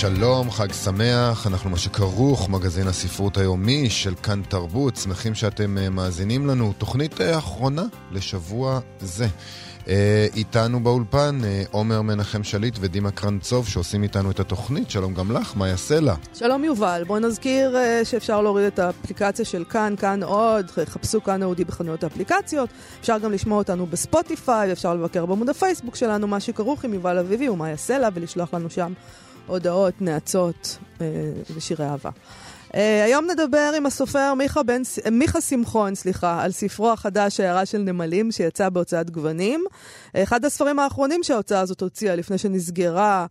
שלום, חג שמח, אנחנו מה שכרוך, מגזין הספרות היומי של כאן תרבות, שמחים שאתם אה, מאזינים לנו. תוכנית אה, אחרונה לשבוע זה. אה, איתנו באולפן עומר מנחם שליט ודימה קרנצוב שעושים איתנו את התוכנית. שלום גם לך, מה יעשה לה? שלום יובל, בואו נזכיר שאפשר להוריד את האפליקציה של כאן, כאן עוד, חפשו כאן אודי בחנויות האפליקציות. אפשר גם לשמוע אותנו בספוטיפיי, אפשר לבקר בעמוד הפייסבוק שלנו, מה שכרוך עם יובל אביבי ומה יעשה לה, ולשלוח לנו שם הודעות, נאצות אה, ושירי אהבה. Uh, היום נדבר עם הסופר מיכה, בן, מיכה שמחון, סליחה, על ספרו החדש, הערה של נמלים, שיצא בהוצאת גוונים. אחד הספרים האחרונים שההוצאה הזאת הוציאה לפני שנסגרה,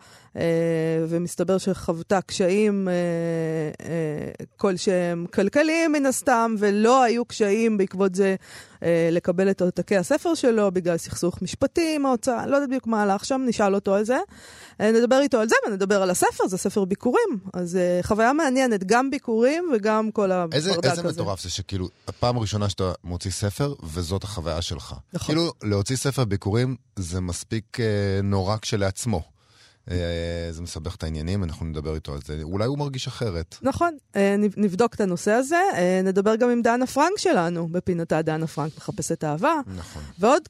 ומסתבר שחוותה קשיים uh, uh, כלשהם כלכליים מן הסתם, ולא היו קשיים בעקבות זה לקבל את עותקי הספר שלו בגלל סכסוך משפטי עם ההוצאה. לא יודעת בדיוק מה הלך שם, נשאל אותו על זה. נדבר איתו על זה ונדבר על הספר, זה ספר ביקורים. אז חוויה מעניינת, גם ביקורים וגם כל הברדק הזה. איזה מטורף זה שכאילו, הפעם הראשונה שאתה מוציא ספר, וזאת החוויה שלך. נכון. כאילו, להוציא ספר ביקורים זה מספיק אה, נורא כשלעצמו. אה, זה מסבך את העניינים, אנחנו נדבר איתו על זה. אולי הוא מרגיש אחרת. נכון, אה, נבדוק את הנושא הזה. אה, נדבר גם עם דנה פרנק שלנו, בפינתה דנה פרנק מחפשת אהבה. נכון. ועוד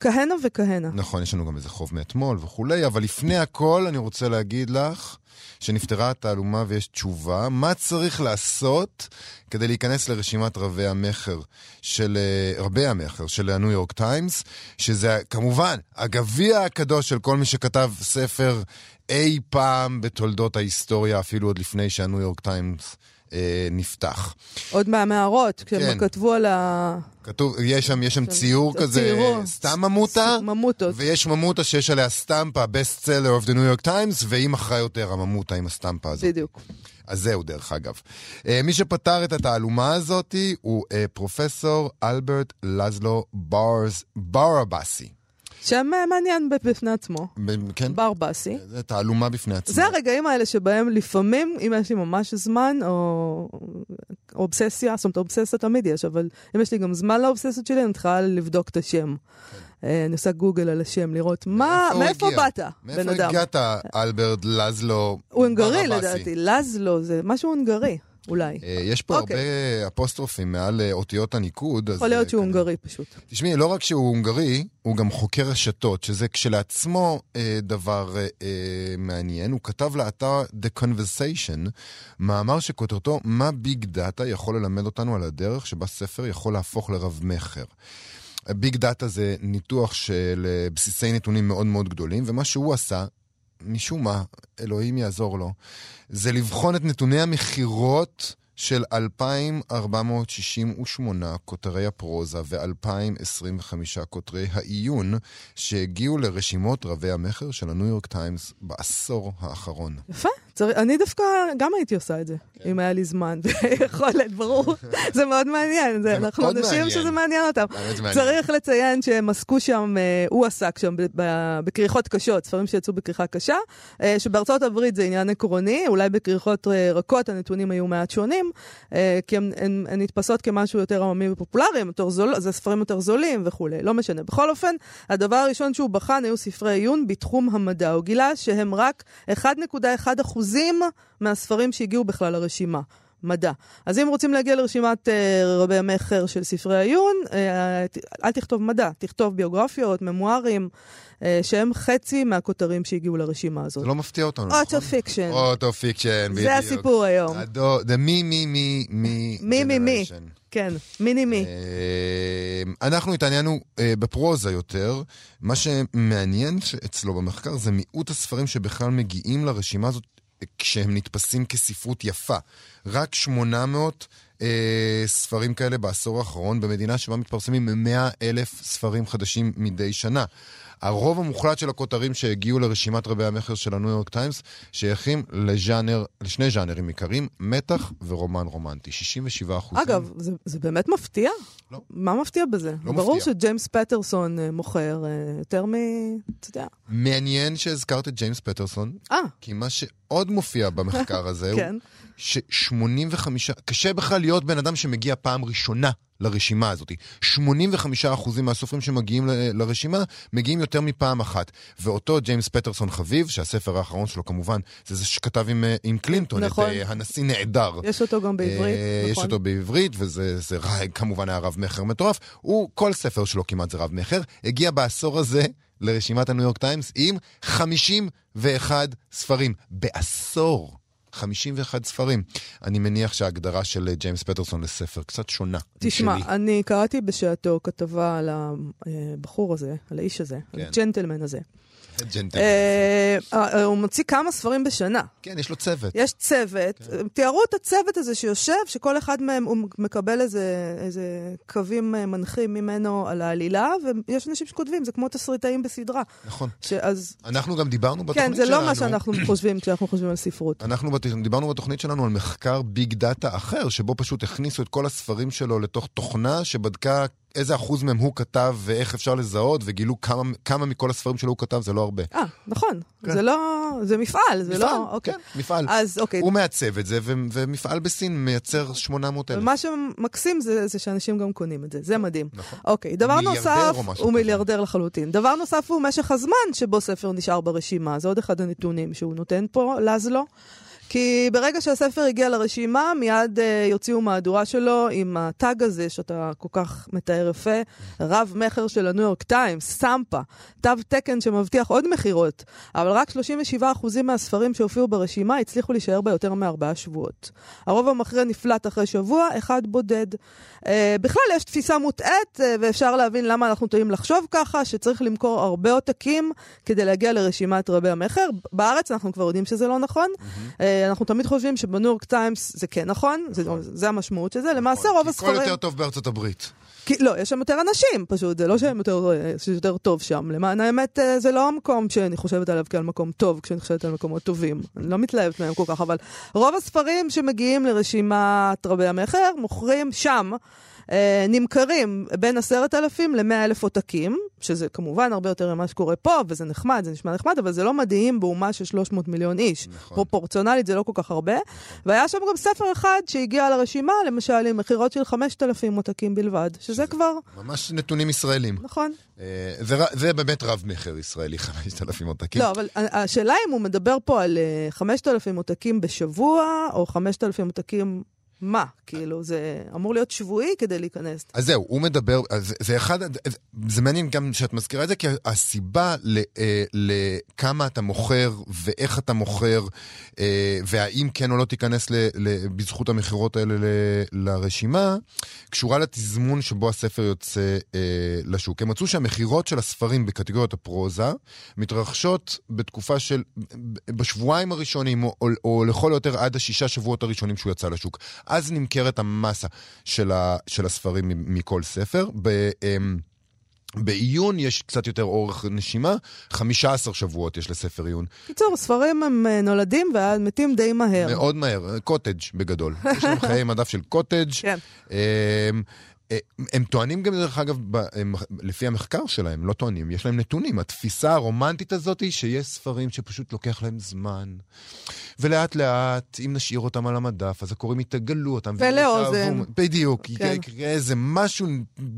כהנה וכהנה. נכון, יש לנו גם איזה חוב מאתמול וכולי, אבל לפני הכל אני רוצה להגיד לך שנפתרה התעלומה ויש תשובה, מה צריך לעשות כדי להיכנס לרשימת רבי המכר של, אה, רבי המכר של הניו יורק טיימס, שזה כמובן הגביע הקדוש של כל מי שכתב ספר אי פעם בתולדות ההיסטוריה, אפילו עוד לפני שהניו יורק טיימס אה, נפתח. עוד מהמערות, כשהם כן. כתבו על ה... כתוב, יש שם, יש שם ציור כזה, ציירו. סתם ממוטה, ממוטות. ויש ממוטה שיש עליה סטמפה, best seller of the New York Times, והיא מכרה יותר, הממוטה עם הסטמפה הזאת. בדיוק. אז זהו, דרך אגב. אה, מי שפתר את התעלומה הזאת הוא אה, פרופסור אלברט לזלו ברס, ברבאסי. שם מעניין בפני עצמו. כן. ברבסי. זה תעלומה בפני עצמו. זה הרגעים האלה שבהם לפעמים, אם יש לי ממש זמן, או אובססיה, זאת אומרת, אובססיה תמיד יש, אבל אם יש לי גם זמן לאובססיות שלי, אני צריכה לבדוק את השם. כן. אני עושה גוגל על השם, לראות מה, מאיפה באת, בן אדם. מאיפה הגעת, אלברט לזלו? הוא הונגרי לדעתי, לזלו זה משהו הונגרי. אולי. אה, יש פה הרבה אפוסטרופים מעל אה, אותיות הניקוד. יכול להיות שהוא הונגרי פשוט. תשמעי, לא רק שהוא הונגרי, הוא גם חוקר רשתות, שזה כשלעצמו אה, דבר מעניין. הוא כתב לאתר The Conversation מאמר שכותרתו מה big data יכול ללמד אותנו על הדרך שבה ספר יכול להפוך לרב-מכר. big data זה ניתוח של בסיסי נתונים מאוד מאוד גדולים, ומה שהוא עשה משום מה, אלוהים יעזור לו, זה לבחון את נתוני המכירות של 2,468 כותרי הפרוזה ו-2,025 כותרי העיון שהגיעו לרשימות רבי המכר של הניו יורק טיימס בעשור האחרון. יפה. צר... אני דווקא גם הייתי עושה את זה, כן. אם היה לי זמן ויכולת, ברור. זה מאוד מעניין, זה, אנחנו אנשים שזה מעניין אותם. צריך לציין שהם עסקו שם, אה, הוא עסק שם בכריכות קשות, ספרים שיצאו בכריכה קשה, אה, שבארצות הברית זה עניין עקרוני, אולי בכריכות אה, רכות הנתונים היו מעט שונים, כי הן נתפסות כמשהו יותר עממי ופופולרי, זול, זה ספרים יותר זולים וכולי, לא משנה. בכל אופן, הדבר הראשון שהוא בחן היו ספרי עיון בתחום המדע. הוא גילה שהם רק 1.1 אחוזים מהספרים שהגיעו בכלל לרשימה. מדע. אז אם רוצים להגיע לרשימת uh, רבי המכר של ספרי העיון, uh, אל תכתוב מדע, תכתוב ביוגרפיות, ממוארים, uh, שהם חצי מהכותרים שהגיעו לרשימה הזאת. זה לא מפתיע אותנו, נכון? אוטו פיקשן. אוטו פיקשן, בדיוק. זה הסיפור היום. the מי מי מי מי מי מי מי. כן, מיני מי. אנחנו התעניינו בפרוזה יותר. מה שמעניין אצלו במחקר זה מיעוט הספרים שבכלל מגיעים לרשימה הזאת כשהם נתפסים כספרות יפה. רק 800 אה, ספרים כאלה בעשור האחרון, במדינה שבה מתפרסמים 100 אלף ספרים חדשים מדי שנה. הרוב המוחלט של הכותרים שהגיעו לרשימת רבי המכר של הניו יורק טיימס שייכים לז'אנר, לשני ז'אנרים עיקריים, מתח ורומן רומנטי. 67 אחוזים. אגב, זה, זה באמת מפתיע? לא. מה מפתיע בזה? לא ברור מפתיע. שג'יימס פטרסון אה, מוכר אה, יותר מ... אתה יודע. מעניין שהזכרת את ג'יימס פטרסון, אה, כי מה שעוד מופיע במחקר הזה הוא כן. ש-85, קשה בכלל להיות בן אדם שמגיע פעם ראשונה לרשימה הזאת. 85% מהסופרים שמגיעים ל- לרשימה מגיעים יותר מפעם אחת. ואותו ג'יימס פטרסון חביב, שהספר האחרון שלו כמובן, זה זה שכתב עם, אה, עם קלינטון, נכון. את אה, הנשיא נעדר. יש אותו גם בעברית, אה, נכון. יש אותו בעברית, וזה זה, כמובן היה רב מכר מטורף. הוא, כל ספר שלו כמעט זה רב מכר. הגיע בעשור הזה לרשימת הניו יורק טיימס עם 51 ספרים. בעשור. 51 ספרים. אני מניח שההגדרה של אה, ג'יימס פטרסון לספר קצת שונה תשמע, משלי. אני קראתי בשעתו כתבה על הבחור הזה, על האיש הזה, על כן. הג'נטלמן הזה. ג'נטלמן. אה, אה, הוא מוציא כמה ספרים בשנה. כן, יש לו צוות. יש צוות, הם תיארו את הצוות הזה שיושב, שכל אחד מהם הוא מקבל איזה, קווים אה, מנחים ממנו על העלילה, ויש אנשים שכותבים, זה כמו תסריטאים בסדרה. נכון. שאז, אנחנו גם דיברנו בתוכנית כן, שלנו. זה לא מה שאנחנו חושבים כשאנחנו חושבים על ספרות. אנחנו דיברנו בתוכנית שלנו על מחקר ביג דאטה אחר, שבו פשוט הכניסו את כל הספרים שלו לתוך תוכנה שבדקה איזה אחוז מהם הוא כתב ואיך אפשר לזהות, וגילו כמה, כמה מכל הספרים שלו הוא כתב, זה לא הרבה. אה, נכון. כן. זה לא... זה מפעל, זה מפעל, לא... אוקיי. כן, מפעל. אז אוקיי. הוא מעצב את זה, ו- ומפעל בסין מייצר 800 אלף. ומה שמקסים זה, זה שאנשים גם קונים את זה, זה מדהים. נכון. אוקיי, דבר נוסף, הוא. מיליארדר לחלוטין. דבר נוסף הוא משך הזמן שבו ספר נשאר ברשימה, זה עוד אחד הנתונים שהוא נותן פה, לזלו. כי ברגע שהספר הגיע לרשימה, מיד uh, יוציאו מהדורה שלו עם הטאג הזה שאתה כל כך מתאר יפה, רב מכר של הניו יורק טיימס, סמפה, תו תקן שמבטיח עוד מכירות, אבל רק 37% מהספרים שהופיעו ברשימה הצליחו להישאר בה יותר מארבעה שבועות. הרוב המכריע נפלט אחרי שבוע, אחד בודד. Uh, בכלל, יש תפיסה מוטעית, uh, ואפשר להבין למה אנחנו טועים לחשוב ככה, שצריך למכור הרבה עותקים כדי להגיע לרשימת רבי המכר. בארץ אנחנו כבר יודעים שזה לא נכון. Uh, אנחנו תמיד חושבים שבניו יורק טיימס זה כן נכון, זה, זה המשמעות של זה. למעשה רוב הכל הספרים... יותר טוב בארצות הברית. כי, לא, יש שם יותר אנשים, פשוט, זה לא שהם יותר, אה, שיותר טוב שם. למען האמת, אה, זה לא המקום שאני חושבת עליו כעל מקום טוב, כשאני חושבת על מקומות טובים. אני לא מתלהבת מהם כל כך, אבל רוב הספרים שמגיעים לרשימת רבי המכר מוכרים שם. אה, נמכרים בין עשרת אלפים למאה אלף עותקים, שזה כמובן הרבה יותר ממה שקורה פה, וזה נחמד, זה נשמע נחמד, אבל זה לא מדהים באומה של 300 מיליון איש. נכון. פרופורציונלית זה לא כל כך הרבה. והיה שם גם ספר אחד שהגיע לרשימה, למשל עם מכירות של 5,000 עותקים בלבד, שזה כבר, ממש נתונים ישראלים. נכון. אה, זה זה באמת רב מכר ישראלי, 5,000 עותקים. לא, אבל השאלה אם הוא מדבר פה על אה, 5,000 עותקים בשבוע, או 5,000 עותקים... מה? כאילו, זה אמור להיות שבועי כדי להיכנס. אז זהו, הוא מדבר, אז זה אחד, זה מעניין גם שאת מזכירה את זה, כי הסיבה ל- אה, לכמה אתה מוכר ואיך אתה מוכר, אה, והאם כן או לא תיכנס ל- ל- בזכות המכירות האלה ל- לרשימה, קשורה לתזמון שבו הספר יוצא אה, לשוק. הם מצאו שהמכירות של הספרים בקטגוריית הפרוזה מתרחשות בתקופה של, בשבועיים הראשונים, או, או, או לכל היותר עד השישה שבועות הראשונים שהוא יצא לשוק. אז נמכרת המסה של, ה, של הספרים מכל ספר. ב, אמ, בעיון יש קצת יותר אורך נשימה, 15 שבועות יש לספר עיון. קיצור, ספרים הם אה, נולדים ומתים די מהר. מאוד מהר, קוטג' בגדול. יש להם חיי מדף של קוטג'. כן. אה, הם טוענים גם, דרך אגב, ב- הם- לפי המחקר שלהם, לא טוענים, יש להם נתונים. התפיסה הרומנטית הזאת היא שיש ספרים שפשוט לוקח להם זמן. ולאט לאט, אם נשאיר אותם על המדף, אז הקוראים יתגלו אותם. ולאוזן. בדיוק. כן. יקרה איזה משהו,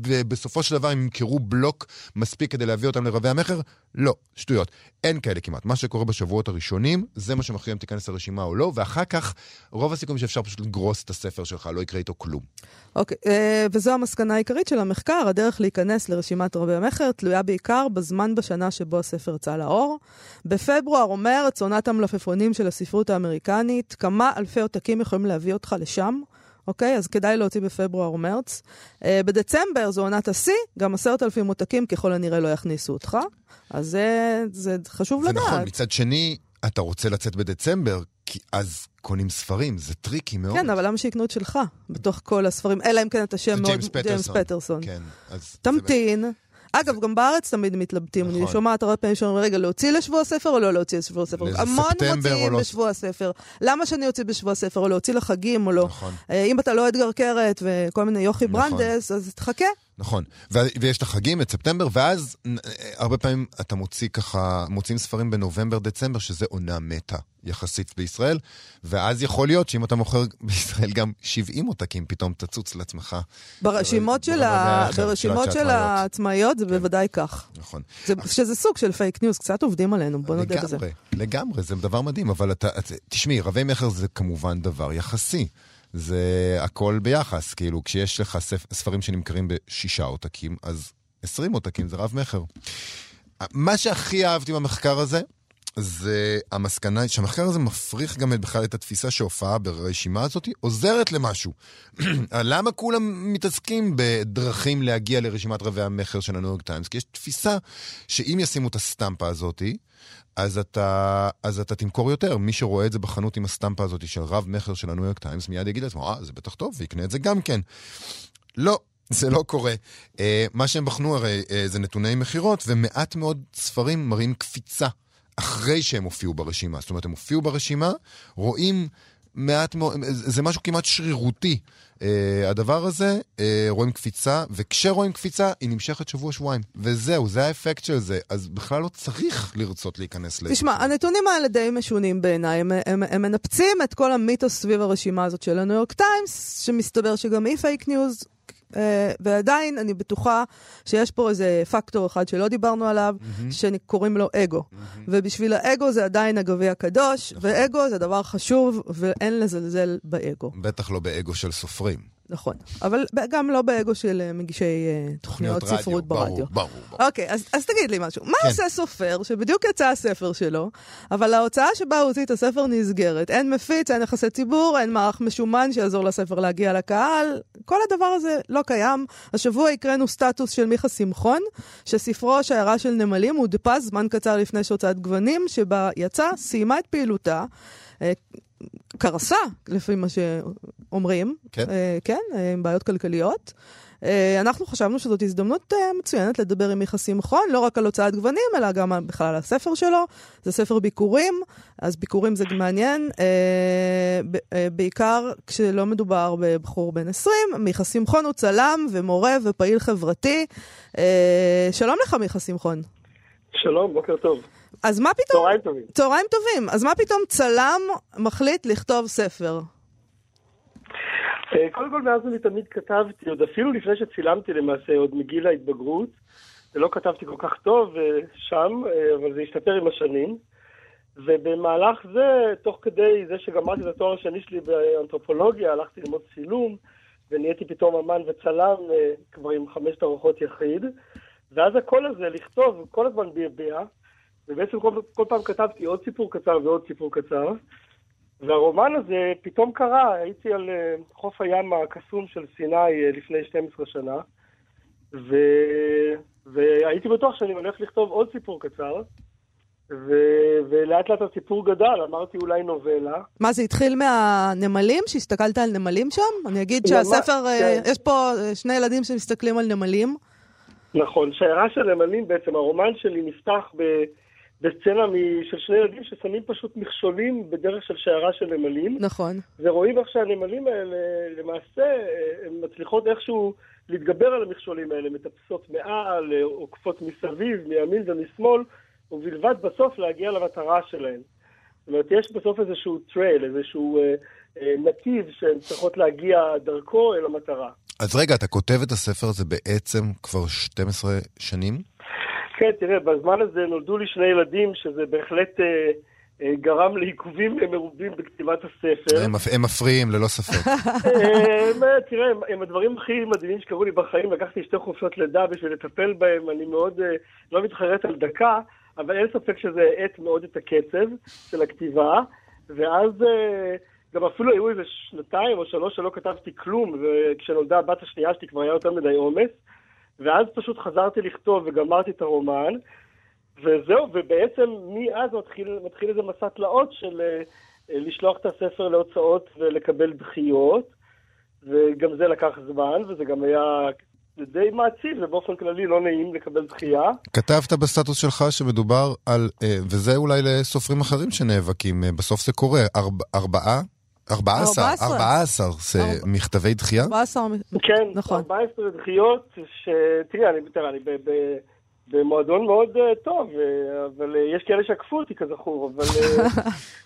ובסופו של דבר הם ימכרו בלוק מספיק כדי להביא אותם לרבי המכר? לא, שטויות. אין כאלה כמעט. מה שקורה בשבועות הראשונים, זה מה שמכריע אם תיכנס לרשימה או לא, ואחר כך, רוב הסיכויים שאפשר פשוט לגרוס את הספר שלך, לא יקרה איתו כלום. אוקיי, אה, וזו המסקנה העיקרית של המחקר, הדרך להיכנס לרשימת רבי המכר תלויה בעיקר בזמן בשנה שבו הספר יצא לאור. בפברואר או מרץ, עונת המלפפונים של הספרות האמריקנית, כמה אלפי עותקים יכולים להביא אותך לשם. אוקיי? אז כדאי להוציא בפברואר או מרץ. Uh, בדצמבר זו עונת השיא, גם עשרת אלפים עותקים ככל הנראה לא יכניסו אותך. אז זה, זה חשוב זה לדעת. נכון, מצד שני, אתה רוצה לצאת בדצמבר, כי אז קונים ספרים, זה טריקי מאוד. כן, אבל למה שיקנו את שלך בתוך כל הספרים? אלא אם כן אתה שם מאוד... ג'יימס פטרסון. כן, אז... זה- תמתין. אגב, גם בארץ תמיד מתלבטים. נכון. אני שומעת הרבה פעמים שאומרים, רגע, להוציא לשבוע הספר או לא להוציא לשבוע הספר? לספטמבר המון מוציאים לא? בשבוע הספר. למה שאני אוציא בשבוע הספר, או להוציא לחגים או לא? נכון. אה, אם אתה לא אדגר קרת וכל מיני יוכי נכון. ברנדס, אז תחכה. נכון, ויש את החגים, את ספטמבר, ואז אה, הרבה פעמים אתה מוציא ככה, מוציאים ספרים בנובמבר-דצמבר, שזה עונה מתה יחסית בישראל, ואז יכול להיות שאם אתה מוכר בישראל גם 70 עותקים, פתאום תצוץ לעצמך. ברשימות של ה- ברשימות של העצמאיות. זה בוודאי כך. נכון. זה- שזה סוג של fake news, קצת עובדים עלינו, בוא נודה בזה. לגמרי, לגמרי, זה דבר מדהים, אבל אתה, את, תשמעי, רבי מכר זה כמובן דבר יחסי. זה הכל ביחס, כאילו, כשיש לך ספ, ספרים שנמכרים בשישה עותקים, אז עשרים עותקים זה רב מכר. מה שהכי אהבתי במחקר הזה, זה המסקנה שהמחקר הזה מפריך גם את- בכלל את התפיסה שהופעה ברשימה הזאת, עוזרת למשהו. למה כולם מתעסקים בדרכים להגיע לרשימת רבי המכר של הניו יורק טיימס? כי יש תפיסה שאם ישימו את הסטמפה הזאת, אז אתה, אז אתה תמכור יותר. מי שרואה את זה בחנות עם הסטמפה הזאת של רב מכר של הניו יורק טיימס, מיד יגיד לעצמו, אה, זה בטח טוב, ויקנה את זה גם כן. לא, זה לא קורה. אה, מה שהם בחנו הרי אה, זה נתוני מכירות, ומעט מאוד ספרים מראים קפיצה אחרי שהם הופיעו ברשימה. זאת אומרת, הם הופיעו ברשימה, רואים מעט מאוד, זה משהו כמעט שרירותי. אה, הדבר הזה, אה, רואים קפיצה, וכשרואים קפיצה, היא נמשכת שבוע-שבועיים. וזהו, זה האפקט של זה. אז בכלל לא צריך לרצות להיכנס לזה. תשמע, הנתונים האלה די משונים בעיניי, הם, הם, הם מנפצים את כל המיתוס סביב הרשימה הזאת של הניו יורק טיימס, שמסתבר שגם היא פייק ניוז, ועדיין אני בטוחה שיש פה איזה פקטור אחד שלא דיברנו עליו, שקוראים לו אגו. ובשביל האגו זה עדיין הגביע הקדוש, ואגו זה דבר חשוב, ואין לזלזל באגו. בטח לא באגו של סופרים. נכון. אבל גם לא באגו של אה, מגישי אה, תוכניות ספרות ברדיו. ברור, ברור. אוקיי, אז, אז תגיד לי משהו. מה כן. עושה סופר שבדיוק יצא הספר שלו, אבל ההוצאה שבה הוא הוציא את הספר נסגרת? אין מפיץ, אין יחסי ציבור, אין מערך משומן שיעזור לספר להגיע לקהל. כל הדבר הזה לא קיים. השבוע הקראנו סטטוס של מיכה שמחון, שספרו שיירה של נמלים הודפס זמן קצר לפני שהוצאת גוונים, שבה יצא, סיימה את פעילותה. קרסה, לפי מה שאומרים, כן. אה, כן, אה, עם בעיות כלכליות. אה, אנחנו חשבנו שזאת הזדמנות אה, מצוינת לדבר עם מיכה שמחון, לא רק על הוצאת גוונים, אלא גם בכלל על הספר שלו. זה ספר ביקורים, אז ביקורים זה מעניין, אה, ב- אה, בעיקר כשלא מדובר בבחור בן 20. מיכה שמחון הוא צלם ומורה ופעיל חברתי. אה, שלום לך, מיכה שמחון. שלום, בוקר טוב. אז מה פתאום... צהריים טובים. צהריים טובים. אז מה פתאום צלם מחליט לכתוב ספר? אה, קודם כל, מאז ומתמיד כתבתי, עוד אפילו לפני שצילמתי למעשה, עוד מגיל ההתבגרות. ולא כתבתי כל כך טוב אה, שם, אה, אבל זה השתפר עם השנים. ובמהלך זה, תוך כדי זה שגמרתי את התואר השני שלי באנתרופולוגיה, הלכתי ללמוד צילום, ונהייתי פתאום אמן וצלם כבר עם חמש תערוכות יחיד. ואז הקול הזה, לכתוב, כל הזמן ביביע, ובעצם כל, כל פעם כתבתי עוד סיפור קצר ועוד סיפור קצר. והרומן הזה פתאום קרה, הייתי על אה, חוף הים הקסום של סיני אה, לפני 12 שנה, ו... והייתי בטוח שאני הולך לכתוב עוד סיפור קצר, ו... ולאט לאט הסיפור גדל, אמרתי אולי נובלה. מה, זה התחיל מהנמלים? שהסתכלת על נמלים שם? אני אגיד שהספר, אה, כן. יש פה שני ילדים שמסתכלים על נמלים. נכון, שיירה של נמלים בעצם, הרומן שלי נפתח ב... בסצנה של שני ילדים ששמים פשוט מכשולים בדרך של שיירה של נמלים. נכון. ורואים איך שהנמלים האלה, למעשה, הן מצליחות איכשהו להתגבר על המכשולים האלה, מטפסות מעל, עוקפות מסביב, מימין ומשמאל, ובלבד בסוף להגיע למטרה שלהן. זאת אומרת, יש בסוף איזשהו trail, איזשהו אה, אה, נתיב שהן צריכות להגיע דרכו אל המטרה. אז רגע, אתה כותב את הספר הזה בעצם כבר 12 שנים? כן, תראה, בזמן הזה נולדו לי שני ילדים, שזה בהחלט אה, אה, גרם לעיכובים מרובים בכתיבת הספר. הם, הם מפריעים, ללא ספק. אה, תראה, הם, הם הדברים הכי מדהימים שקרו לי בחיים. לקחתי שתי חופשות לידה בשביל לטפל בהם. אני מאוד אה, לא מתחרט על דקה, אבל אין ספק שזה האט מאוד את הקצב של הכתיבה. ואז אה, גם אפילו היו איזה שנתיים או שלוש שלא כתבתי כלום, וכשנולדה הבת השנייה שלי כבר היה יותר מדי עומס. ואז פשוט חזרתי לכתוב וגמרתי את הרומן. וזהו, ובעצם מאז מתחיל, מתחיל איזה מסע תלאות של אה, אה, לשלוח את הספר להוצאות ולקבל דחיות, וגם זה לקח זמן, וזה גם היה די מעציב, ובאופן כללי לא נעים לקבל דחייה. כתבת בסטטוס שלך שמדובר על, אה, וזה אולי לסופרים אחרים שנאבקים, בסוף זה קורה, ארבע, ארבעה? ארבעה עשר, ארבעה עשר זה מכתבי דחייה? ארבעה עשר, כן, נכון. ארבעה עשר דחיות, שתראי, אני, תראה, אני ב... ב במועדון מאוד uh, טוב, uh, אבל uh, יש כאלה שעקפו אותי כזכור, אבל...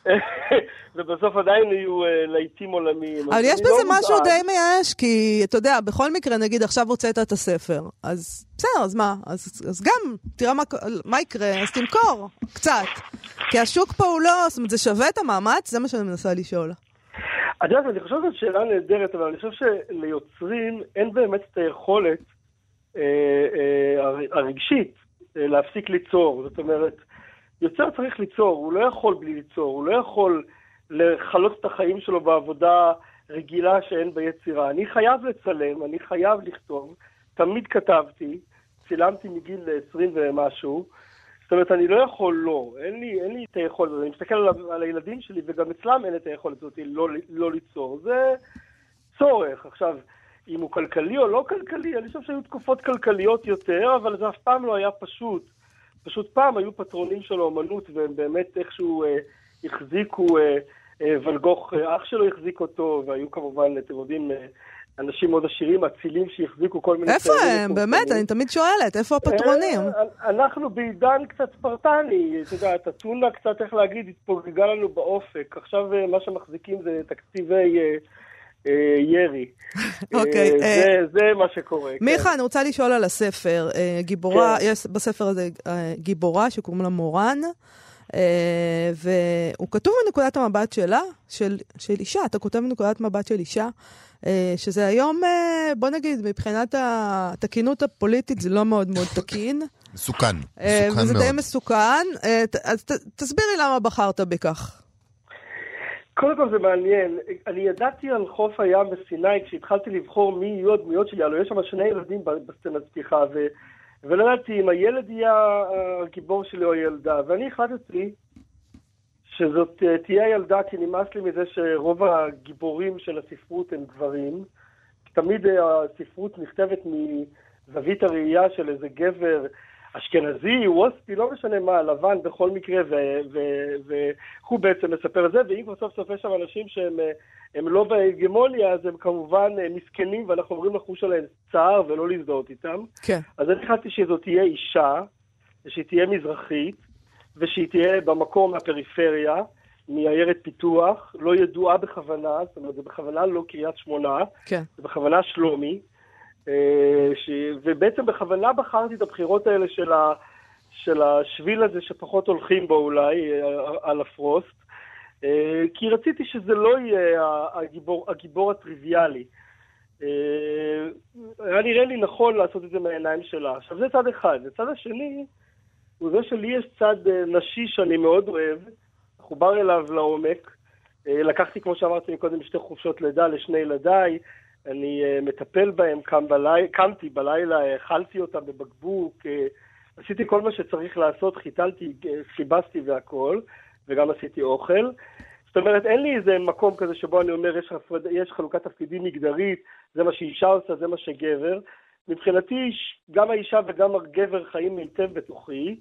ובסוף עדיין יהיו להיטים עולמיים. אבל יש בזה לא משהו די מייאש, כי אתה יודע, בכל מקרה, נגיד עכשיו הוצאת את הספר, אז בסדר, אז מה? אז, אז גם, תראה מה, מה יקרה, אז תמכור, קצת. כי השוק פה הוא לא, זאת אומרת, זה שווה את המאמץ? זה מה שאני מנסה לשאול. את יודעת, אני חושב שזו שאלה נהדרת, אבל אני חושב שליוצרים אין באמת את היכולת אה, אה, הרגשית אה, להפסיק ליצור. זאת אומרת, יוצר צריך ליצור, הוא לא יכול בלי ליצור, הוא לא יכול לכלות את החיים שלו בעבודה רגילה שאין ביצירה. אני חייב לצלם, אני חייב לכתוב, תמיד כתבתי, צילמתי מגיל 20 ומשהו. זאת אומרת, אני לא יכול לא, אין לי, אין לי את היכולת הזאת. אני מסתכל על, על הילדים שלי, וגם אצלם אין את היכולת הזאת לא, לא ליצור. זה צורך. עכשיו, אם הוא כלכלי או לא כלכלי, אני חושב שהיו תקופות כלכליות יותר, אבל זה אף פעם לא היה פשוט. פשוט פעם היו פטרונים של האומנות, והם באמת איכשהו אה, החזיקו, אה, אה, ולגוך, אה, אח שלו החזיק אותו, והיו כמובן, אתם יודעים, אה, אנשים מאוד עשירים, אצילים שהחזיקו כל מיני... איפה הם? באמת, אני תמיד שואלת, איפה הפטרונים? אה, אנחנו בעידן קצת ספרטני, את יודעת, אתונה קצת, איך להגיד, התפוגגה לנו באופק. עכשיו אה, מה שמחזיקים זה תקציבי... אה, אה, ירי. אוקיי. אה, אה, זה מה שקורה. כן. מיכה, אני רוצה לשאול על הספר. גיבורה, כן. יש בספר הזה גיבורה שקוראים לה מורן. והוא כתוב מנקודת המבט שלה, של, של אישה, אתה כותב מנקודת מבט של אישה, שזה היום, בוא נגיד, מבחינת התקינות הפוליטית זה לא מאוד מאוד תקין. מסוכן, מסוכן מאוד. וזה די מסוכן. אז תסבירי למה בחרת בכך. קודם כל זה מעניין, אני ידעתי על חוף הים בסיני כשהתחלתי לבחור מי יהיו הדמויות שלי, הלוא יש שם שני ילדים בסצנת פתיחה, ו... ולא ידעתי אם הילד יהיה הגיבור שלי או הילדה, ואני החלטתי שזאת אה, תהיה הילדה, כי נמאס לי מזה שרוב הגיבורים של הספרות הם גברים. תמיד אה, הספרות נכתבת מזווית הראייה של איזה גבר אשכנזי, ווסטי, לא משנה מה, לבן בכל מקרה, והוא בעצם מספר את זה, ואם כבר סוף סוף יש שם אנשים שהם הם לא בהגמוניה, אז הם כמובן אה, מסכנים, ואנחנו אומרים לחוש עליהם צער ולא להזדהות איתם. כן. אז אני החלטתי שזאת תהיה אישה, ושהיא תהיה מזרחית, ושהיא תהיה במקום מהפריפריה, מעיירת פיתוח, לא ידועה בכוונה, זאת אומרת, זה בכוונה לא קריית שמונה, כן. זה בכוונה שלומי. אה, ש... ובעצם בכוונה בחרתי את הבחירות האלה של, ה... של השביל הזה שפחות הולכים בו אולי, אה, על הפרוסט, אה, כי רציתי שזה לא יהיה הגיבור, הגיבור הטריוויאלי. היה נראה לי נכון לעשות את זה מהעיניים שלה. עכשיו זה צד אחד. הצד השני הוא זה שלי יש צד נשי שאני מאוד אוהב, מחובר אליו לעומק. לקחתי, כמו שאמרתי קודם, שתי חופשות לידה לשני ילדיי. אני uh, מטפל בהם, קם בלי... קמתי בלילה, אכלתי אותם בבקבוק, עשיתי כל מה שצריך לעשות, חיתלתי, חיבסתי והכול, וגם עשיתי אוכל. זאת אומרת, אין לי איזה מקום כזה שבו אני אומר, יש, הפרד... יש חלוקת תפקידים מגדרית, זה מה שאישה עושה, זה מה שגבר. מבחינתי, גם האישה וגם הגבר חיים היטב בתוכי,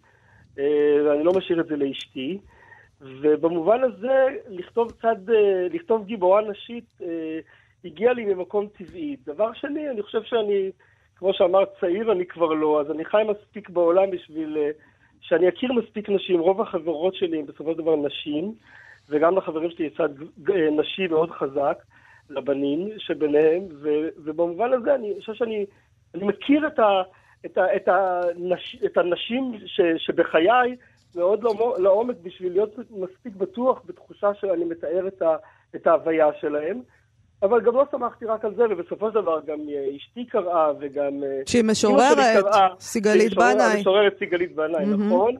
ואני לא משאיר את זה לאשתי. ובמובן הזה, לכתוב צד, לכתוב גיבורה נשית, הגיע לי ממקום טבעי. דבר שני, אני חושב שאני, כמו שאמרת, צעיר אני כבר לא, אז אני חי מספיק בעולם בשביל שאני אכיר מספיק נשים. רוב החברות שלי הם בסופו של דבר נשים, וגם לחברים שלי יצד אה, נשי מאוד חזק, לבנים שביניהם, ו, ובמובן הזה אני חושב שאני אני מכיר את, ה, את, ה, את, הנש, את הנשים ש, שבחיי מאוד לעומק בשביל להיות מספיק בטוח בתחושה שאני מתאר את, ה, את ההוויה שלהם. אבל גם לא שמחתי רק על זה, ובסופו של דבר גם אה, אשתי קראה, וגם... אה, שהיא משוררת, סיגלית בנאי. משוררת סיגלית בנאי, נכון.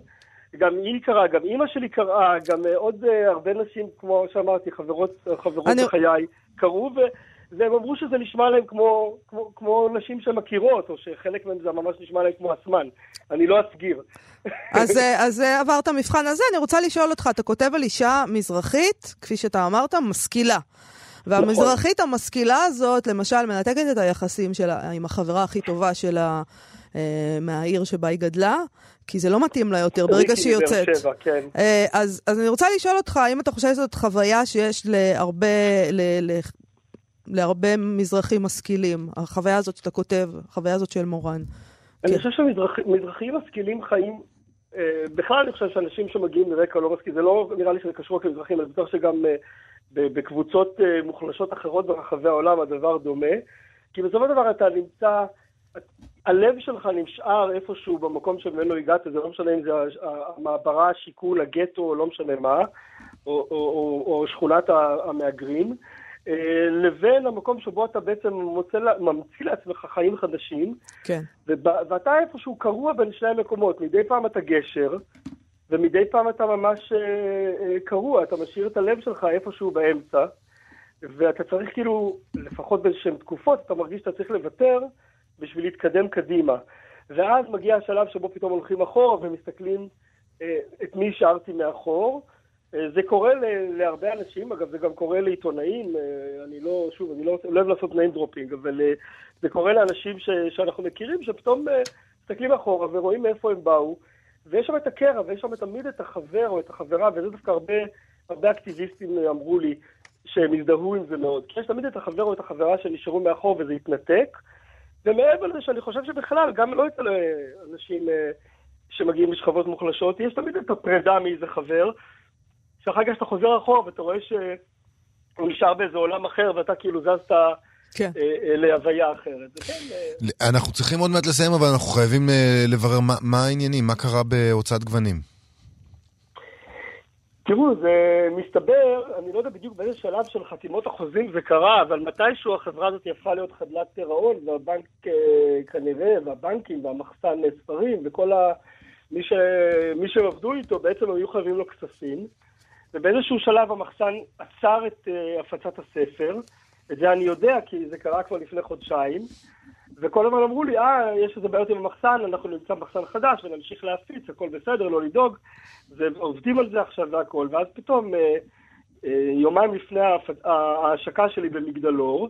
גם היא קראה, גם אימא שלי קראה, גם אה, עוד הרבה נשים, כמו שאמרתי, חברות, חברות אני... בחיי, קראו, ו... והם אמרו שזה נשמע להם כמו, כמו, כמו נשים שמכירות, או שחלק מהם זה ממש נשמע להם כמו אסמן. אני לא אסגיר. אז, אז עברת מבחן הזה, אני רוצה לשאול אותך, אתה כותב על אישה מזרחית, כפי שאתה אמרת, משכילה. והמזרחית נכון. המשכילה הזאת, למשל, מנתקת את היחסים שלה עם החברה הכי טובה שלה אה, מהעיר שבה היא גדלה, כי זה לא מתאים לה יותר ברגע שהיא יוצאת. שבע, כן. אה, אז, אז אני רוצה לשאול אותך, האם אתה חושב שזאת חוויה שיש להרבה, ל, ל, להרבה מזרחים משכילים, החוויה הזאת שאתה כותב, החוויה הזאת של מורן? אני כן. חושב שמזרחים משכילים חיים אה, בכלל אני חושב שאנשים שמגיעים מרקע לא מסכים, זה לא נראה לי שזה קשור רק למזרחים, אני בטוח שגם אה, בקבוצות אה, מוחלשות אחרות ברחבי העולם הדבר דומה. כי בסופו של דבר אתה נמצא, הלב שלך נשאר איפשהו במקום שממנו הגעת, זה לא משנה אם זה המעברה, השיקול, הגטו, לא משנה מה, או, או, או, או שכונת המהגרים. אה, לבין המקום שבו אתה בעצם מוצא, ממציא לעצמך חיים חדשים. כן. ואתה איפשהו קרוע בין שני המקומות. מדי פעם אתה גשר, ומדי פעם אתה ממש אה, אה, קרוע, אתה משאיר את הלב שלך איפשהו באמצע, ואתה צריך כאילו, לפחות באיזשהן תקופות, אתה מרגיש שאתה צריך לוותר בשביל להתקדם קדימה. ואז מגיע השלב שבו פתאום הולכים אחורה ומסתכלים את מי השארתי מאחור. אה, זה קורה להרבה אנשים, אגב זה גם קורה לעיתונאים, אה, אני לא, שוב, אני לא, לא אוהב לעשות name dropping, אבל אה, זה קורה לאנשים ש, שאנחנו מכירים, שפתאום מסתכלים אחורה ורואים מאיפה הם באו, ויש שם את הקרע, ויש שם תמיד את החבר או את החברה, וזה דווקא הרבה, הרבה אקטיביסטים אמרו לי שהם הזדהו עם זה מאוד, כי יש תמיד את החבר או את החברה שנשארו מאחור וזה התנתק, ומעבר לזה שאני חושב שבכלל, גם לא אצל אנשים שמגיעים משכבות מוחלשות, יש תמיד את הפרידה מאיזה חבר, שאחר כך אתה חוזר אחורה ואתה רואה שהוא נשאר באיזה עולם אחר ואתה כאילו זזת כן. אה, אה, להוויה אחרת. כן, אה, אנחנו צריכים עוד מעט לסיים, אבל אנחנו חייבים לברר מה, מה העניינים, מה קרה בהוצאת גוונים. תראו, זה מסתבר, אני לא יודע בדיוק באיזה שלב של חתימות החוזים זה קרה, אבל מתישהו החברה הזאת הפכה להיות חדלת פירעון, והבנק כנראה, והבנקים, והמחסן ספרים, וכל ה... מי, ש... מי שעבדו איתו בעצם היו חייבים לו כספים. ובאיזשהו שלב המחסן עצר את uh, הפצת הספר. את זה אני יודע, כי זה קרה כבר לפני חודשיים. וכל הזמן אמרו לי, אה, יש איזה בעיות עם המחסן, אנחנו נמצא מחסן חדש ונמשיך להפיץ, הכל בסדר, לא לדאוג. ועובדים על זה עכשיו והכל. ואז פתאום, אה, אה, יומיים לפני ההשקה שלי במגדלור,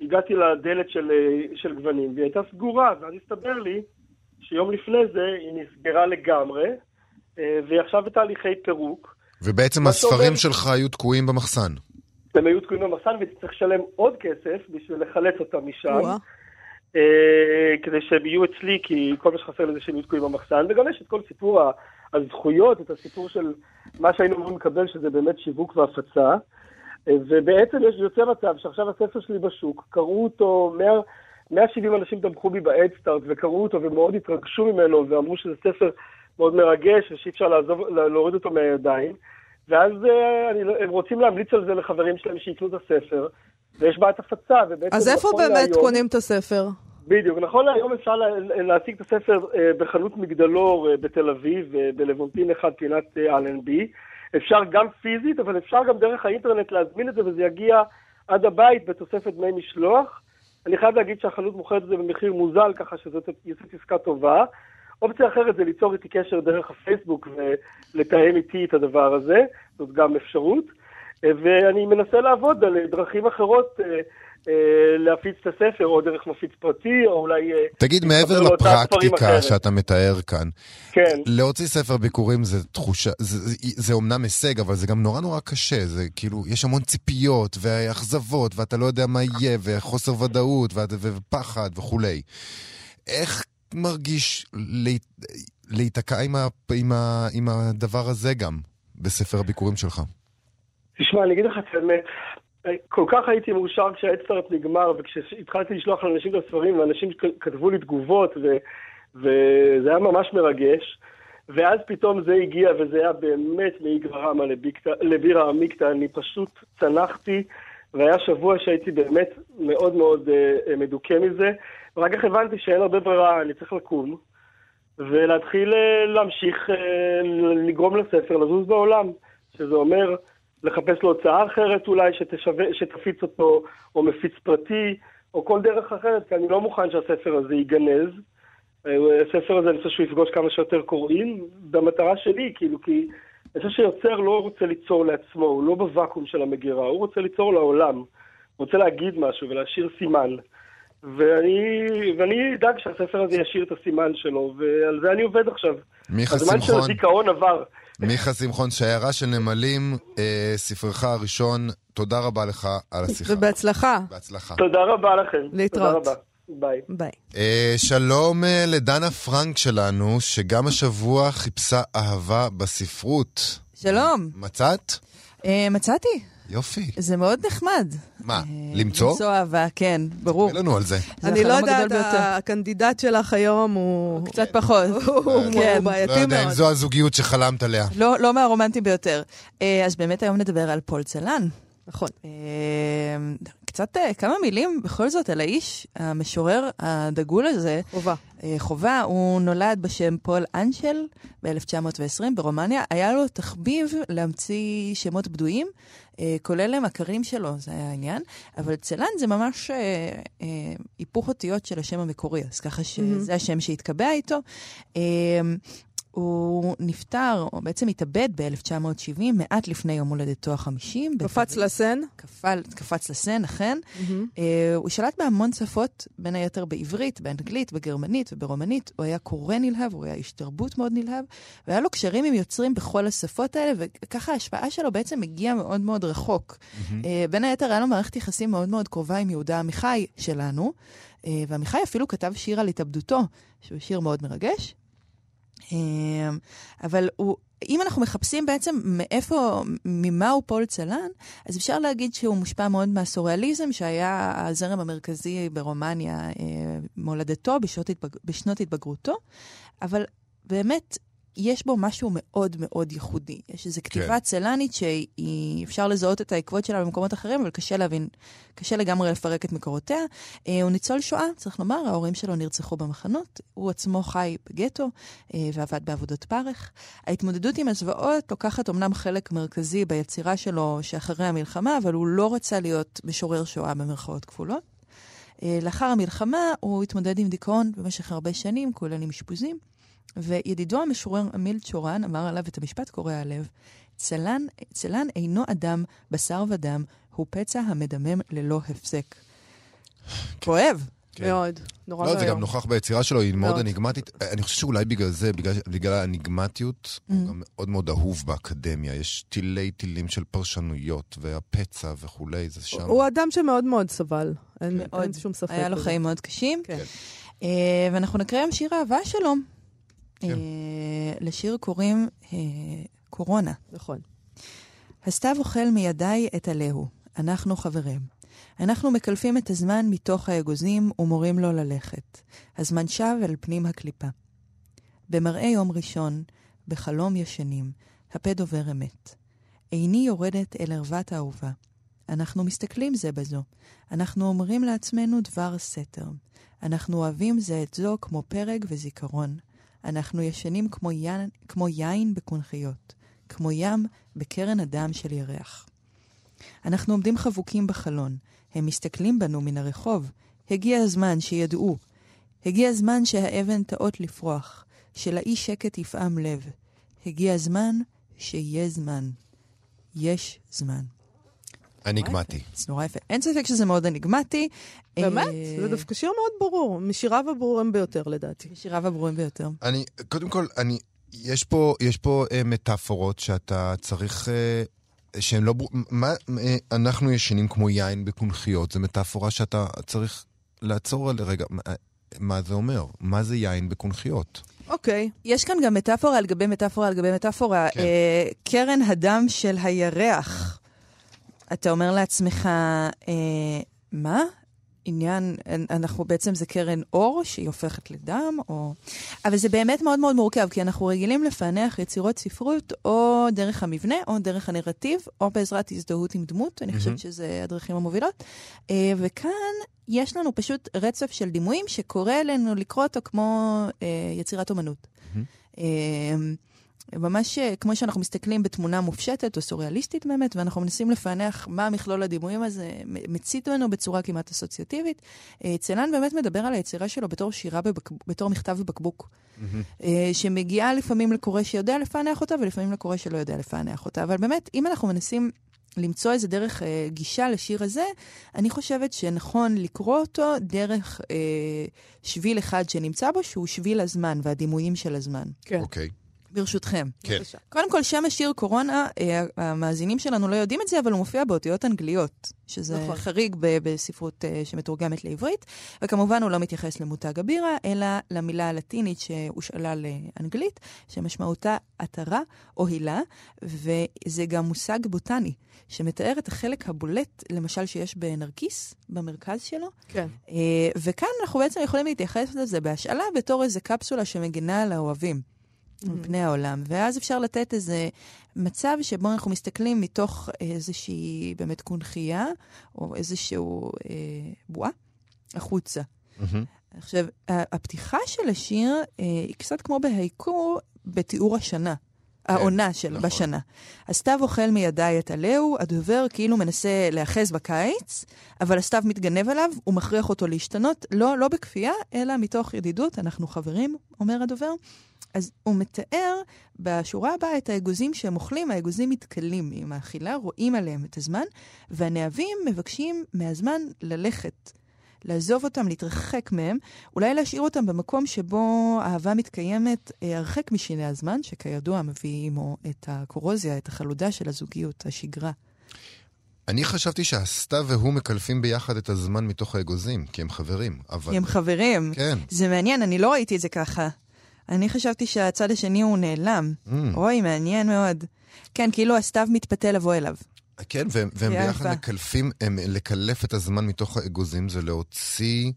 הגעתי לדלת של, אה, של גוונים, והיא הייתה סגורה, ואז הסתבר לי שיום לפני זה היא נסגרה לגמרי, אה, והיא עכשיו בתהליכי פירוק. ובעצם הספרים שלך היו תקועים במחסן. הם היו תקועים במחסן וצריך לשלם עוד כסף בשביל לחלץ אותם משם. אה, כדי שהם יהיו אצלי, כי כל מה שחסר לזה שהם יהיו תקועים במחסן, וגם יש את כל סיפור הזכויות, את הסיפור של מה שהיינו אמורים לקבל, שזה באמת שיווק והפצה. אה, ובעצם יש יוצא מצב שעכשיו הספר שלי בשוק, קראו אותו, 100, 170 אנשים תמכו בי באדסטארט וקראו אותו ומאוד התרגשו ממנו ואמרו שזה ספר מאוד מרגש ושאי אפשר לעזוב, להוריד אותו מהידיים. ואז אה, אני, לא- הם רוצים להמליץ על זה לחברים שלהם שיקנו את הספר, ויש בעיית הפצה, ובעצם אז איפה נכון באמת להיום, קונים את הספר? בדיוק, נכון להיום אפשר לה, להשיג את הספר אה, בחנות מגדלור אה, בתל אביב, בלוונטין אחד, פינת אלנבי. אפשר גם פיזית, אבל אפשר גם דרך האינטרנט להזמין את זה, וזה יגיע עד הבית בתוספת דמי משלוח. אני חייב להגיד שהחנות מוכרת את זה במחיר מוזל, ככה שזאת יוצאת עסקה טובה. אופציה אחרת זה ליצור איתי קשר דרך הפייסבוק ולתאם איתי את הדבר הזה, זאת גם אפשרות. ואני מנסה לעבוד על דרכים אחרות אה, אה, להפיץ את הספר, או דרך מפיץ פרטי, או אולי... אה, תגיד, מעבר לפרקטיקה שאתה מתאר כאן, כן. להוציא ספר ביקורים זה תחושה, זה, זה, זה אומנם הישג, אבל זה גם נורא נורא קשה, זה כאילו, יש המון ציפיות, ואכזבות, ואתה לא יודע מה יהיה, וחוסר ודאות, ופחד וכולי. איך מרגיש להיתקע עם, עם, עם הדבר הזה גם בספר הביקורים שלך? תשמע, אני אגיד לך את האמת, כל כך הייתי מאושר כשהאדסטארט נגמר, וכשהתחלתי לשלוח לאנשים את הספרים, ואנשים כתבו לי תגובות, ו, וזה היה ממש מרגש. ואז פתאום זה הגיע, וזה היה באמת מאי גרמה לבירה עמיקתא, אני פשוט צנחתי, והיה שבוע שהייתי באמת מאוד מאוד uh, מדוכא מזה. ואחר כך הבנתי שאין הרבה ברירה, אני צריך לקום, ולהתחיל אה, להמשיך אה, לגרום לספר לזוז בעולם, שזה אומר לחפש לו הוצאה אחרת אולי שתשווה, שתפיץ אותו, או מפיץ פרטי, או כל דרך אחרת, כי אני לא מוכן שהספר הזה ייגנז. אה, הספר הזה, אני חושב שהוא יפגוש כמה שיותר קוראים, במטרה שלי, כאילו, כי אני חושב שיוצר לא רוצה ליצור לעצמו, הוא לא בוואקום של המגירה, הוא רוצה ליצור לעולם. רוצה להגיד משהו ולהשאיר סימן. ואני, ואני אדאג שהספר הזה ישאיר את הסימן שלו, ועל זה אני עובד עכשיו. מיכה הזמן של שמחון, הזיכרון עבר. מיכה שמחון, שיירה של נמלים, אה, ספרך הראשון, תודה רבה לך על השיחה. ובהצלחה. בהצלחה. תודה רבה לכם. להתראות. תודה רבה. ביי. ביי. אה, שלום אה, לדנה פרנק שלנו, שגם השבוע חיפשה אהבה בספרות. שלום. מצאת? אה, מצאתי. יופי. זה מאוד נחמד. מה, למצוא? למצוא אהבה, כן, ברור. תראי לנו על זה. אני לא יודעת. הקנדידט שלך היום הוא... קצת פחות. הוא כן. לא בעייתי יודע אם מאוד. זו הזוגיות שחלמת עליה. לא, לא מהרומנטי ביותר. אז באמת היום נדבר על פול צלן. נכון. אה, קצת, אה, כמה מילים בכל זאת על האיש, המשורר הדגול הזה, חובה. אה, חובה, הוא נולד בשם פול אנשל ב-1920 ברומניה. היה לו תחביב להמציא שמות בדויים, כולל המכרים שלו, זה היה העניין. אבל צלן זה ממש היפוך אותיות של השם המקורי, אז ככה שזה השם שהתקבע איתו. הוא נפטר, או בעצם התאבד ב-1970, מעט לפני יום הולדתו ה-50. קפץ לסן. קפל, קפץ לסן, אכן. אה, הוא שלט בהמון שפות, בין היתר בעברית, באנגלית, בגרמנית וברומנית. הוא היה קורא נלהב, הוא היה איש תרבות מאוד נלהב, והיה לו קשרים עם יוצרים בכל השפות האלה, וככה ההשפעה שלו בעצם הגיעה מאוד מאוד רחוק. אה, בין היתר היה לו מערכת יחסים מאוד מאוד קרובה עם יהודה עמיחי שלנו, אה, ועמיחי אפילו כתב שיר על התאבדותו, שהוא שיר מאוד מרגש. אה, אבל הוא, אם אנחנו מחפשים בעצם מאיפה, ממה הוא פול צלן, אז אפשר להגיד שהוא מושפע מאוד מהסוריאליזם, שהיה הזרם המרכזי ברומניה, אה, מולדתו, בשנות, התבג... בשנות התבגרותו, אבל באמת, יש בו משהו מאוד מאוד ייחודי. יש איזו כתיבה כן. צלנית שאפשר לזהות את העקבות שלה במקומות אחרים, אבל קשה להבין, קשה לגמרי לפרק את מקורותיה. אה, הוא ניצול שואה, צריך לומר, ההורים שלו נרצחו במחנות, הוא עצמו חי בגטו אה, ועבד בעבודות פרך. ההתמודדות עם הזוועות לוקחת אמנם חלק מרכזי ביצירה שלו שאחרי המלחמה, אבל הוא לא רצה להיות משורר שואה במרכאות כפולות. אה, לאחר המלחמה הוא התמודד עם דיכאון במשך הרבה שנים, כולל עם אשפוזים. וידידו המשורר אמיל צ'ורן אמר עליו את המשפט קורע הלב, צלן, צלן אינו אדם, בשר ודם, הוא פצע המדמם ללא הפסק. כואב. כן. מאוד. נורא לא, זה גם ואיום. נוכח ביצירה שלו, היא מאוד מאוד. אניגמטית. אני חושב שאולי בגלל זה, בגלל, בגלל האניגמטיות, Mm. הוא גם מאוד מאוד אהוב באקדמיה. יש תילי תילים של פרשנויות, והפצע וכולי, זה שם. הוא אדם שמאוד מאוד סבל. אין מאוד. אין שום ספק. היה לו. חיים מאוד קשים. כן. אה, ואנחנו נקרא היום שיר אהבה שלו. כן. אה, לשיר קוראים אה, קורונה. נכון. הסתיו אוכל מידיי את הלהו, אנחנו חברים. אנחנו מקלפים את הזמן מתוך האגוזים ומורים לו ללכת. הזמן שב אל פנים הקליפה. במראה יום ראשון, בחלום ישנים, הפה דובר אמת. איני יורדת אל ערוות האהובה. אנחנו מסתכלים זה בזו. אנחנו אומרים לעצמנו דבר סתר. אנחנו אוהבים זה את זו כמו פרג וזיכרון. אנחנו ישנים כמו יין, כמו יין בקונכיות. כמו ים בקרן הדם של ירח. אנחנו עומדים חבוקים בחלון, הם מסתכלים בנו מן הרחוב. הגיע הזמן שידעו. הגיע הזמן שהאבן תאות לפרוח, שלאי שקט יפעם לב. הגיע הזמן שיהיה זמן. יש זמן. אניגמטי. זה נורא יפה. אין ספק שזה מאוד אניגמטי. באמת? אה, זה דווקא שיר מאוד ברור, משיריו הברורים ביותר לדעתי. שיריו הברורים ביותר. אני, קודם כל, אני, יש פה, יש פה אה, מטאפורות שאתה צריך, אה, שהן לא, מה, אה, אנחנו ישנים כמו יין בקונכיות, זו מטאפורה שאתה צריך לעצור על רגע, מה, מה זה אומר? מה זה יין בקונכיות? אוקיי. יש כאן גם מטאפורה על גבי מטאפורה על גבי מטאפורה. כן. אה, קרן הדם של הירח. אתה אומר לעצמך, אה, מה? עניין, אנחנו בעצם זה קרן אור שהיא הופכת לדם, או... אבל זה באמת מאוד מאוד מורכב, כי אנחנו רגילים לפענח יצירות ספרות או דרך המבנה, או דרך הנרטיב, או בעזרת הזדהות עם דמות, אני חושבת שזה הדרכים המובילות. אה, וכאן יש לנו פשוט רצף של דימויים שקורא אלינו לקרוא אותו כמו אה, יצירת אומנות. ממש אה, כמו שאנחנו מסתכלים בתמונה מופשטת או סוריאליסטית באמת, ואנחנו מנסים לפענח מה מכלול הדימויים הזה מצית לנו בצורה כמעט אסוציאטיבית. אה, צלן באמת מדבר על היצירה שלו בתור שירה, בבק... בתור מכתב בבקבוק, אה, שמגיעה לפעמים לקורא שיודע לפענח אותה, ולפעמים לקורא שלא יודע לפענח אותה. אבל באמת, אם אנחנו מנסים למצוא איזה דרך אה, גישה לשיר הזה, אני חושבת שנכון לקרוא אותו דרך אה, שביל אחד שנמצא בו, שהוא שביל הזמן והדימויים של הזמן. כן. אוקיי. ברשותכם. כן. בבקשה. קודם כל, שם השיר קורונה, אה, המאזינים שלנו לא יודעים את זה, אבל הוא מופיע באותיות אנגליות, שזה נכון. חריג ב- בספרות אה, שמתורגמת לעברית, וכמובן הוא לא מתייחס למותג הבירה, אלא למילה הלטינית שהושאלה לאנגלית, שמשמעותה עטרה או הילה, וזה גם מושג בוטני, שמתאר את החלק הבולט, למשל שיש בנרקיס, במרכז שלו, כן. אה, וכאן אנחנו בעצם יכולים להתייחס לזה בהשאלה בתור איזה קפסולה שמגינה על האוהבים. מפני העולם. ואז אפשר לתת איזה מצב שבו אנחנו מסתכלים מתוך איזושהי באמת קונכייה, או איזשהו אה, בועה, החוצה. מהמם. עכשיו, הפתיחה של השיר אה, היא קצת כמו בהייקו בתיאור השנה. העונה של, נכון. בשנה. הסתיו אוכל מידיי את עלהו, הדובר כאילו מנסה להיאחז בקיץ, אבל הסתיו מתגנב עליו, הוא מכריח אותו להשתנות, לא, לא בכפייה, אלא מתוך ידידות, אנחנו חברים, אומר הדובר. אז הוא מתאר בשורה הבאה את האגוזים שהם אוכלים, האגוזים מתכלים עם האכילה, רואים עליהם את הזמן, והנאבים מבקשים מהזמן ללכת. לעזוב אותם, להתרחק מהם, אולי להשאיר אותם במקום שבו האהבה מתקיימת אה, הרחק משיני הזמן, שכידוע מביא עמו את הקורוזיה, את החלודה של הזוגיות, השגרה. אני חשבתי שהסתיו והוא מקלפים ביחד את הזמן מתוך האגוזים, כי הם חברים, אבל... כי הם חברים. כן. זה מעניין, אני לא ראיתי את זה ככה. אני חשבתי שהצד השני הוא נעלם. Mm. אוי, מעניין מאוד. כן, כאילו הסתיו מתפתה לבוא אליו. כן, והם, והם ביחד. מקלפים, הם, לקלף את הזמן מתוך האגוזים זה להוציא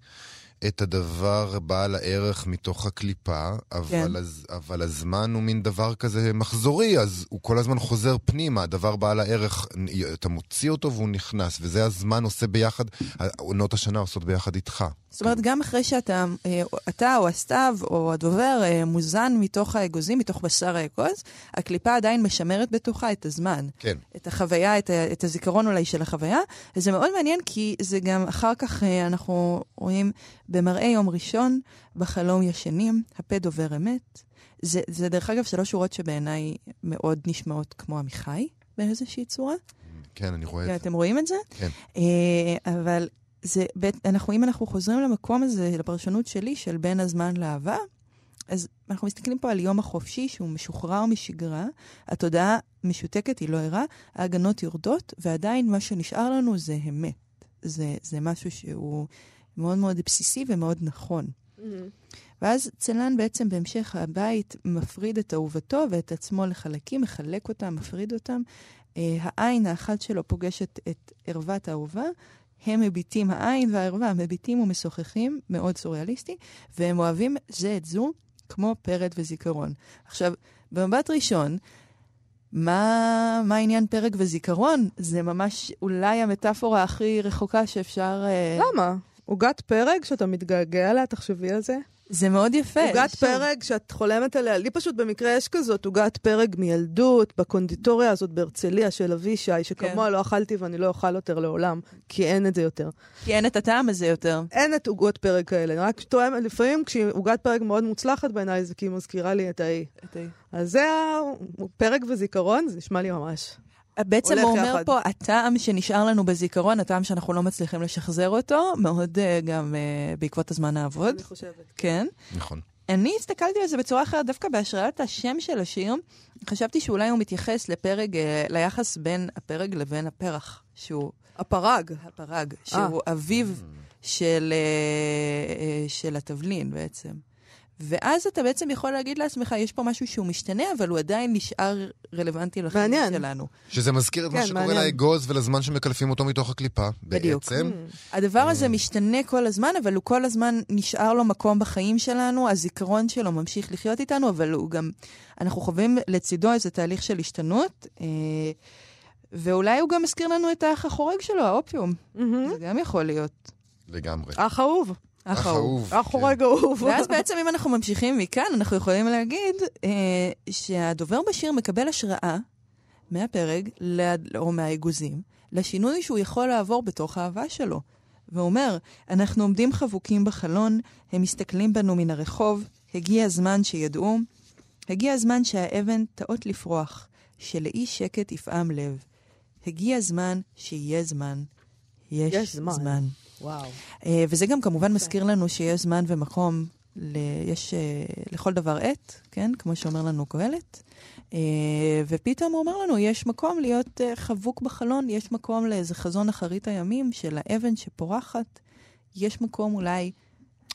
את הדבר בעל הערך מתוך הקליפה, אבל, כן. אז, אבל הזמן הוא מין דבר כזה מחזורי, אז הוא כל הזמן חוזר פנימה, הדבר בעל הערך, אתה מוציא אותו והוא נכנס, וזה הזמן עושה ביחד, עונות השנה עושות ביחד איתך. זאת אומרת, גם אחרי שאתה, אה, אתה או הסתיו או הדובר אה, מוזן מתוך האגוזים, מתוך בשר האגוז, הקליפה עדיין משמרת בתוכה את הזמן. כן. את החוויה, את, את הזיכרון אולי של החוויה, וזה מאוד מעניין כי זה גם אחר כך אה, אנחנו רואים במראה יום ראשון, בחלום ישנים, הפה דובר אמת. זה, זה דרך אגב שלוש שורות שבעיניי מאוד נשמעות כמו עמיחי באיזושהי צורה. כן, אני רואה את זה. אתם רואים את זה? כן. אבל זה, אנחנו, אם אנחנו חוזרים למקום הזה, לפרשנות שלי, של בין הזמן לאהבה, אז אנחנו מסתכלים פה על יום החופשי שהוא משוחרר משגרה, התודעה משותקת, היא לא ערה, ההגנות יורדות, ועדיין מה שנשאר לנו זה אמת. זה, זה משהו שהוא מאוד מאוד בסיסי ומאוד נכון. ואז צלן בעצם בהמשך הבית מפריד את אהובתו ואת עצמו לחלקים, מחלק אותם, מפריד אותם. אה, העין האחת שלו פוגשת את ערוות האהובה, הם מביטים, העין והערווה מביטים ומשוחחים, מאוד סוריאליסטי, והם אוהבים זה את זו כמו פרד וזיכרון. עכשיו, במבט ראשון, מה, מה עניין פרק וזיכרון? זה ממש אולי המטאפורה הכי רחוקה שאפשר... אה, למה? עוגת פרק שאתה מתגעגע אליה, תחשבי על זה. זה מאוד יפה. עוגת. פרק שאת חולמת עליה, לי פשוט במקרה יש כזאת עוגת פרק מילדות, בקונדיטוריה הזאת בהרצליה של אבישי, שכמוה לא אכלתי ואני לא אוכל יותר לעולם, כי אין את זה יותר. כי אין את הטעם הזה יותר. אין את עוגות פרק כאלה, רק תואם, לפעמים כשעוגת פרק מאוד מוצלחת בעיניי, זה כי היא מזכירה לי את ההיא. אז זה הפרק וזיכרון, זה נשמע לי ממש. בעצם הוא אומר יחד. פה, הטעם שנשאר לנו בזיכרון, הטעם שאנחנו לא מצליחים לשחזר אותו, מאוד uh, גם uh, בעקבות הזמן העבוד. אני חושבת. כן. נכון. אני הסתכלתי על זה בצורה אחרת, דווקא בהשראת השם של השיר. חשבתי שאולי הוא מתייחס לפרק, אה, ליחס בין הפרק לבין הפרח, שהוא הפרג. הפרג, שהוא אביו של, אה, אה, של התבלין בעצם. ואז אתה בעצם יכול להגיד לעצמך, יש פה משהו שהוא משתנה, אבל הוא עדיין נשאר רלוונטי לחיים מעניין. שלנו. שזה מזכיר את מה כן, שקורה מעניין. לאגוז ולזמן שמקלפים אותו מתוך הקליפה. בדיוק. בעצם, הדבר הזה משתנה כל הזמן, אבל הוא כל הזמן נשאר לו מקום בחיים שלנו, הזיכרון שלו ממשיך לחיות איתנו, אבל הוא גם, אנחנו חווים לצידו איזה תהליך של השתנות, אה, ואולי הוא גם מזכיר לנו את האח החורג שלו, האופיום. מהמם. זה גם יכול להיות. לגמרי. אח אהוב. אח אהוב. אח חורג אהוב. ואז בעצם אם אנחנו ממשיכים מכאן, אנחנו יכולים להגיד אה, שהדובר בשיר מקבל השראה מהפרק, או מהאגוזים, לשינוי שהוא יכול לעבור בתוך האהבה שלו. ואומר, אנחנו עומדים חבוקים בחלון, הם מסתכלים בנו מן הרחוב, הגיע הזמן שידעו, הגיע הזמן שהאבן תאות לפרוח, שלאי שקט יפעם לב. הגיע הזמן שיהיה זמן. יש, יש זמן. זמן. וואו. אה, וזה גם כמובן מזכיר לנו שיש זמן ומקום, ל... יש אה, לכל דבר עת, כן? כמו שאומר לנו קהלת. אה, ופתאום הוא אומר לנו, יש מקום להיות חבוק בחלון, יש מקום לאיזה חזון אחרית הימים של האבן שפורחת, יש מקום אולי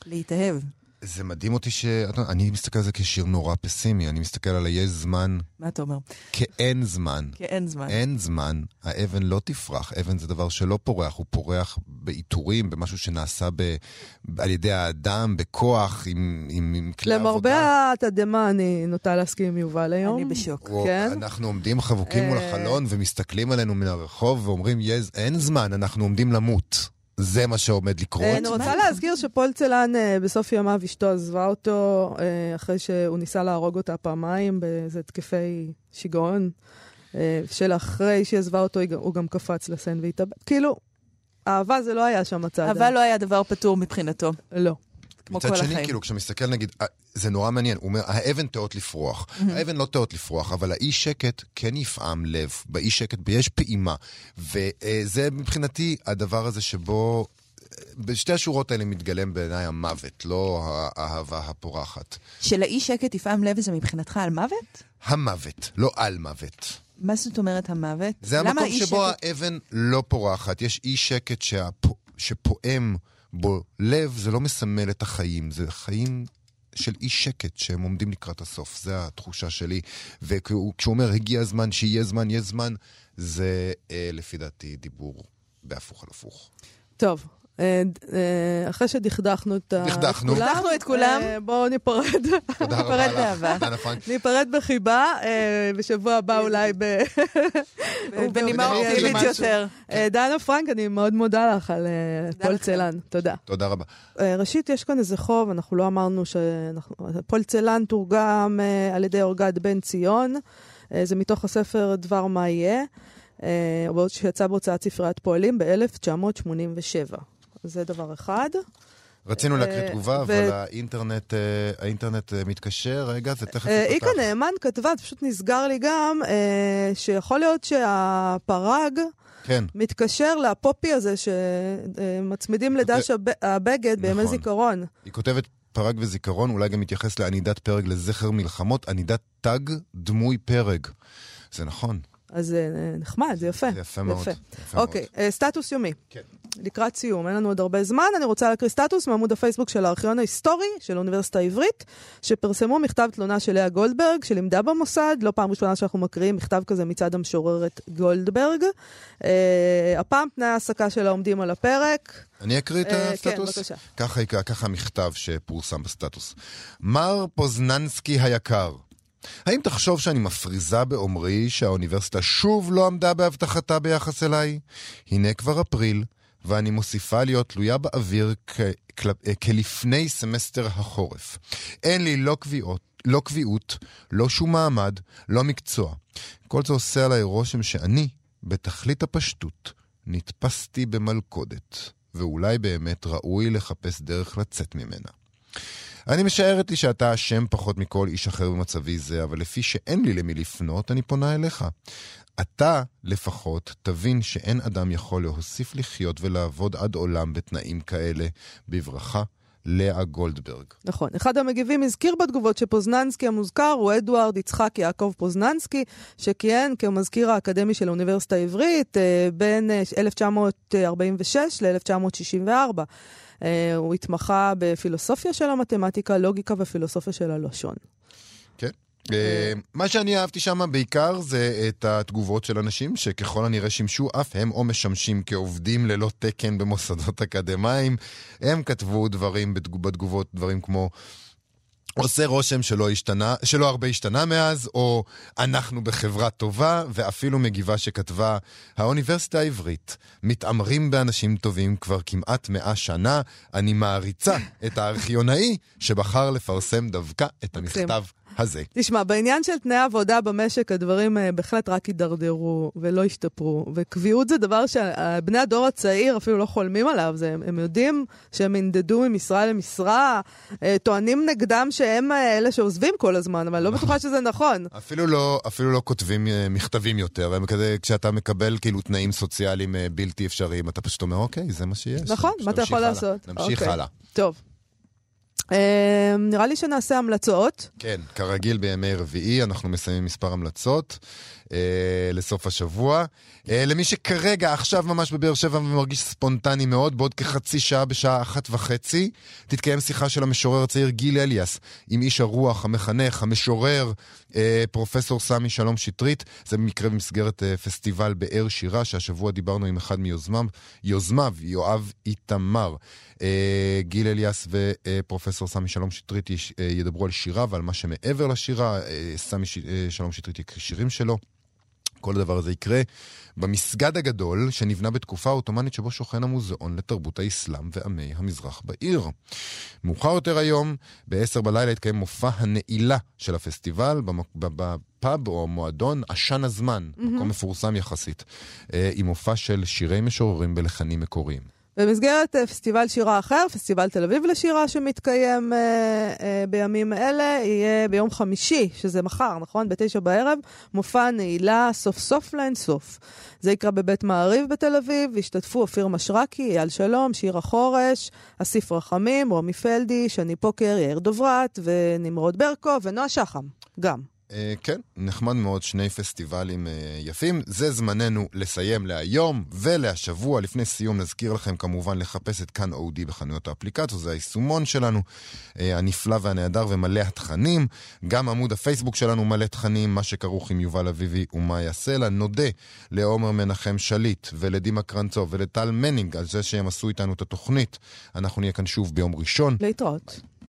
להתאהב. זה מדהים אותי ש... אני מסתכל על זה כשיר נורא פסימי, אני מסתכל על היש זמן מה אתה אומר? כאין זמן. כי אין זמן. אין זמן, האבן לא תפרח. אבן זה דבר שלא פורח, הוא פורח בעיטורים, במשהו שנעשה ב... על ידי האדם, בכוח, עם, עם, עם כלי עבודה. למרבה התדהמה, אני נוטה להסכים עם יובל היום. אני בשוק. או, כן. אנחנו עומדים חבוקים מול אה. החלון ומסתכלים עלינו מן הרחוב ואומרים, "יש- אין זמן, אנחנו עומדים למות. זה מה שעומד לקרות. אני רוצה להזכיר שפול צלן אה, בסוף ימיו אשתו עזבה אותו אה, אחרי שהוא ניסה להרוג אותה פעמיים באיזה התקפי שיגעון. אה, שלאחרי שהיא עזבה אותו הוא גם קפץ לסן והתאבד. כאילו, אהבה זה לא היה שם הצד. אבל לא היה דבר פתור מבחינתו, לא. כמו מצד כל שני, החיים. כאילו, כשמסתכל נגיד, זה נורא מעניין, הוא אומר, האבן תאות לפרוח. האבן לא תאות לפרוח, אבל האי שקט כן יפעם לב. באי שקט יש פעימה. וזה מבחינתי הדבר הזה שבו, בשתי השורות האלה מתגלם בעיניי המוות, לא האהבה הפורחת. שלאי שקט יפעם לב זה מבחינתך על מוות? המוות, לא על מוות. מה זאת אומרת המוות? זה המקום שבו שקט- האבן לא פורחת. יש אי שקט שהפ... שפועם בו לב, זה לא מסמל את החיים, זה חיים של אי שקט שהם עומדים לקראת הסוף. זה התחושה שלי. וכשהוא אומר, הגיע הזמן, שיהיה זמן, יהיה זמן, זה אה, לפי דעתי דיבור בהפוך על הפוך. טוב, אחרי שדכדכנו את ה- דכדכנו. כולם, דכדכנו את כולם. אה, בואו ניפרד. תודה רבה ניפרד לך, באהבה. דנה פרנק. ניפרד בחיבה, אה, בשבוע הבא אולי ב... בנימה אופטימית. יותר. אה, דנה פרנק, אני מאוד מודה לך על אה, פול. צלן, תודה. תודה רבה. אה, ראשית, יש כאן איזה חוב, אנחנו לא אמרנו שאנחנו... פול צלן תורגם אה, על ידי אורגד בן ציון, אה, זה מתוך הספר דבר מה יהיה, אה, שיצא בהוצאת ספריית פועלים ב-1987. זה דבר אחד. רצינו להקריא אה, תגובה, ו- אבל האינטרנט, אה, האינטרנט אה, מתקשר. רגע, זה תכף ייפתח. איקה נאמן כתבה, פשוט נסגר לי גם, שיכול להיות שהפרג כן. מתקשר לפופי הזה שמצמידים לדש הב- הבגד בימי נכון. זיכרון. היא כותבת פרג וזיכרון, אולי גם מתייחס לענידת פרג לזכר מלחמות, ענידת תג דמוי פרג. זה נכון, אז זה נחמד, זה יפה. זה יפה מאוד. יפה אוקיי, אה, סטטוס יומי. כן. לקראת סיום, אין לנו עוד הרבה זמן, אני רוצה להקריא סטטוס מעמוד הפייסבוק של הארכיון ההיסטורי של האוניברסיטה העברית, שפרסמו מכתב תלונה של לאה גולדברג, שלימדה במוסד, לא פעם ראשונה שאנחנו מקריאים מכתב כזה מצד המשוררת גולדברג. אה, הפעם תנאי ההעסקה שלה עומדים על הפרק. אני אקריא את אה, כן, הסטטוס? בבקשה. ככה, ככה המכתב שפורסם בסטטוס. מר פוזננסקי היקר, האם תחשוב שאני מפריזה באומרי שהאוניברסיטה שוב לא עמדה בהבטחתה ביחס אליי? הנה כבר אפריל, ואני מוסיפה להיות תלויה באוויר כ- אה, כלפני סמסטר החורף. אין לי לא קביעות, לא קביעות, לא שום מעמד, לא מקצוע. כל זה עושה עליי רושם שאני, בתכלית הפשטות, נתפסתי במלכודת, ואולי באמת ראוי לחפש דרך לצאת ממנה. אני משערת לי שאתה אשם פחות מכל איש אחר במצבי זה, אבל לפי שאין לי למי לפנות, אני פונה אליך. אתה לפחות תבין שאין אדם יכול להוסיף לחיות ולעבוד עד עולם בתנאים כאלה. בברכה, לאה גולדברג. נכון. אחד המגיבים הזכיר בתגובות שפוזננסקי המוזכר הוא אדוארד יצחק יעקב פוזננסקי, שכיהן כמזכיר האקדמי של האוניברסיטה העברית אה, בין אה, 1946 ל-1964. אה, הוא התמחה בפילוסופיה של המתמטיקה, לוגיקה ופילוסופיה של הלשון. כן. אה, מה שאני אהבתי שם בעיקר זה את התגובות של אנשים שככל הנראה שימשו אף הם או משמשים כעובדים ללא תקן במוסדות אקדמיים. הם כתבו דברים בתגוב- בתגובות, דברים כמו... עושה רושם שלא השתנה, שלא הרבה השתנה מאז, או אנחנו בחברה טובה, ואפילו מגיבה שכתבה, האוניברסיטה העברית, מתעמרים באנשים טובים כבר כמעט מאה שנה, אני מעריצה את הארכיונאי שבחר לפרסם דווקא את. המכתב הזה. תשמע, בעניין של תנאי עבודה במשק, הדברים uh, בהחלט רק הידרדרו ולא השתפרו. וקביעות זה דבר שבני הדור הצעיר אפילו לא חולמים עליו. זה, הם, יודעים שהם ינדדו ממשרה למשרה, uh, טוענים נגדם שהם uh, אלה שעוזבים כל הזמן, אבל לא בטוחה שזה נכון. אפילו לא, אפילו לא כותבים מכתבים יותר, הם כזה, כשאתה מקבל כאילו תנאים סוציאליים בלתי אפשריים, אתה פשוט אומר, אוקיי, זה מה שיש. נכון, מה אתה יכול. לעשות? נמשיך אוקיי. הלאה. טוב. אה, נראה לי שנעשה המלצות. כן, כרגיל בימי רביעי אנחנו מסיימים מספר המלצות אה, לסוף השבוע. אה, למי שכרגע, עכשיו ממש בבאר שבע ומרגיש ספונטני מאוד, בעוד כחצי שעה בשעה אחת וחצי, תתקיים שיחה של המשורר הצעיר גיל אליאס עם איש הרוח, המחנך, המשורר, אה, פרופסור סמי שלום שטרית. זה במקרה במסגרת פסטיבל באר שירה, שהשבוע דיברנו עם אחד מיוזמיו, יוזמיו, יואב איתמר. גיל אליאס ופרופסור סמי שלום שטרית אה, ידברו על שירה ועל מה שמעבר לשירה. אה, סמי אה, שלום שטרית יקריא שירים שלו. כל הדבר הזה יקרה במסגד הגדול שנבנה בתקופה העות'מאנית שבו שוכן המוזיאון לתרבות האסלאם ועמי המזרח בעיר. מאוחר יותר היום, ב-10 בלילה יתקיים מופע הנעילה של הפסטיבל בפאב או מועדון עשן הזמן, מקום מפורסם יחסית, עם מופע של שירי משוררים בלחנים מקוריים. במסגרת אה, פסטיבל שירה אחר, פסטיבל תל אביב לשירה שמתקיים אה, אה, בימים אלה, יהיה ביום חמישי, שזה מחר, נכון? בתשע בערב, מופע נעילה סוף סוף לאין סוף. זה יקרה בבית מעריב בתל אביב, השתתפו אופיר משרקי, אייל שלום, שירה חורש, אסיף רחמים, רומי פלדי, שני פוקר, יאיר דוברת ונמרוד ברקו ונועה שחם, גם. אה, כן, נחמד מאוד, שני פסטיבלים אה, יפים. זה זמננו לסיים להיום ולהשבוע. לפני סיום נזכיר לכם כמובן לחפש את כאן אודי בחנויות האפליקציות, זה היישומון שלנו, אה, הנפלא והנהדר ומלא התכנים. גם עמוד הפייסבוק שלנו מלא תכנים, מה שכרוך עם יובל אביבי ומאיה סלע. נודה לעומר מנחם שליט ולדימה קרנצוב ולטל מנינג על זה שהם עשו איתנו את התוכנית. אנחנו נהיה כאן שוב ביום ראשון. להתראות.